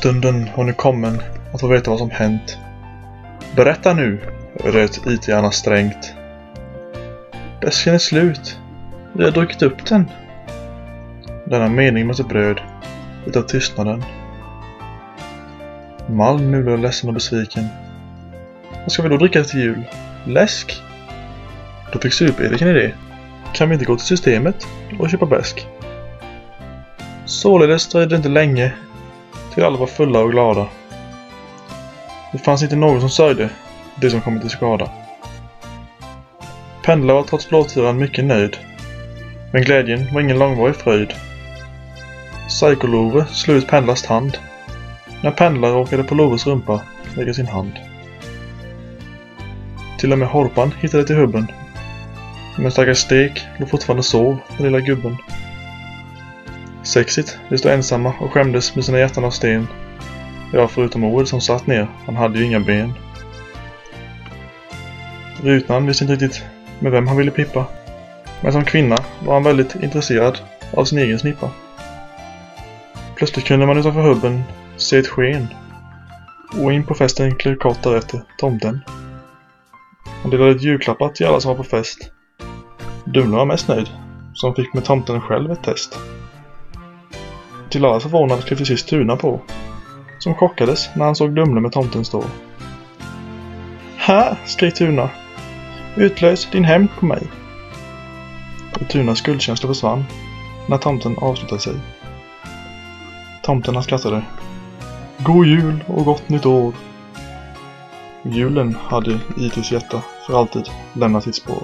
Stunden har nu kommen att få veta vad som hänt. Berätta nu, röt IT-Anna strängt. Läsken är slut. Vi har druckit upp den. Denna mening mötte bröd utav tystnaden. Malm mulade ledsen och besviken. Vad ska vi då dricka till jul? Läsk? Då fick Super-Erik en idé. Kan vi inte gå till systemet och köpa bäsk? Således dröjde det inte länge till alla var fulla och glada. Det fanns inte någon som sörjde det som kommit till skada. Pendlar var trots blåtiran mycket nöjd. Men glädjen var ingen långvarig fröjd. Psyko-Love slog ut Pendlars tand. När Pendlar råkade på Loves rumpa lägga sin hand. Till och med Horpan hittade till hubben. Men stackars Stek låg fortfarande sov, den lilla gubben. Sexigt, de stod ensamma och skämdes med sina hjärtan av sten. Ja, förutom Oel som satt ner, han hade ju inga ben. Rutnan visste inte riktigt med vem han ville pippa. Men som kvinna var han väldigt intresserad av sin egen snippa. Plötsligt kunde man utanför hubben se ett sken. Och in på festen klev kort därefter tomten. Han delade ut julklappar till alla som var på fest. Dumle var mest nöjd, som fick med tomten själv ett test. Till allas förvånad klev till sist Tuna på, som chockades när han såg Dumle med tomten stå. Här, skrek Tuna. Utlös din hämnd på mig. Och Tunas skuldkänsla försvann när tomten avslutade sig. Tomten skrattade. God jul och gott nytt år. Julen hade i ITs hjärta för alltid lämnat sitt spår.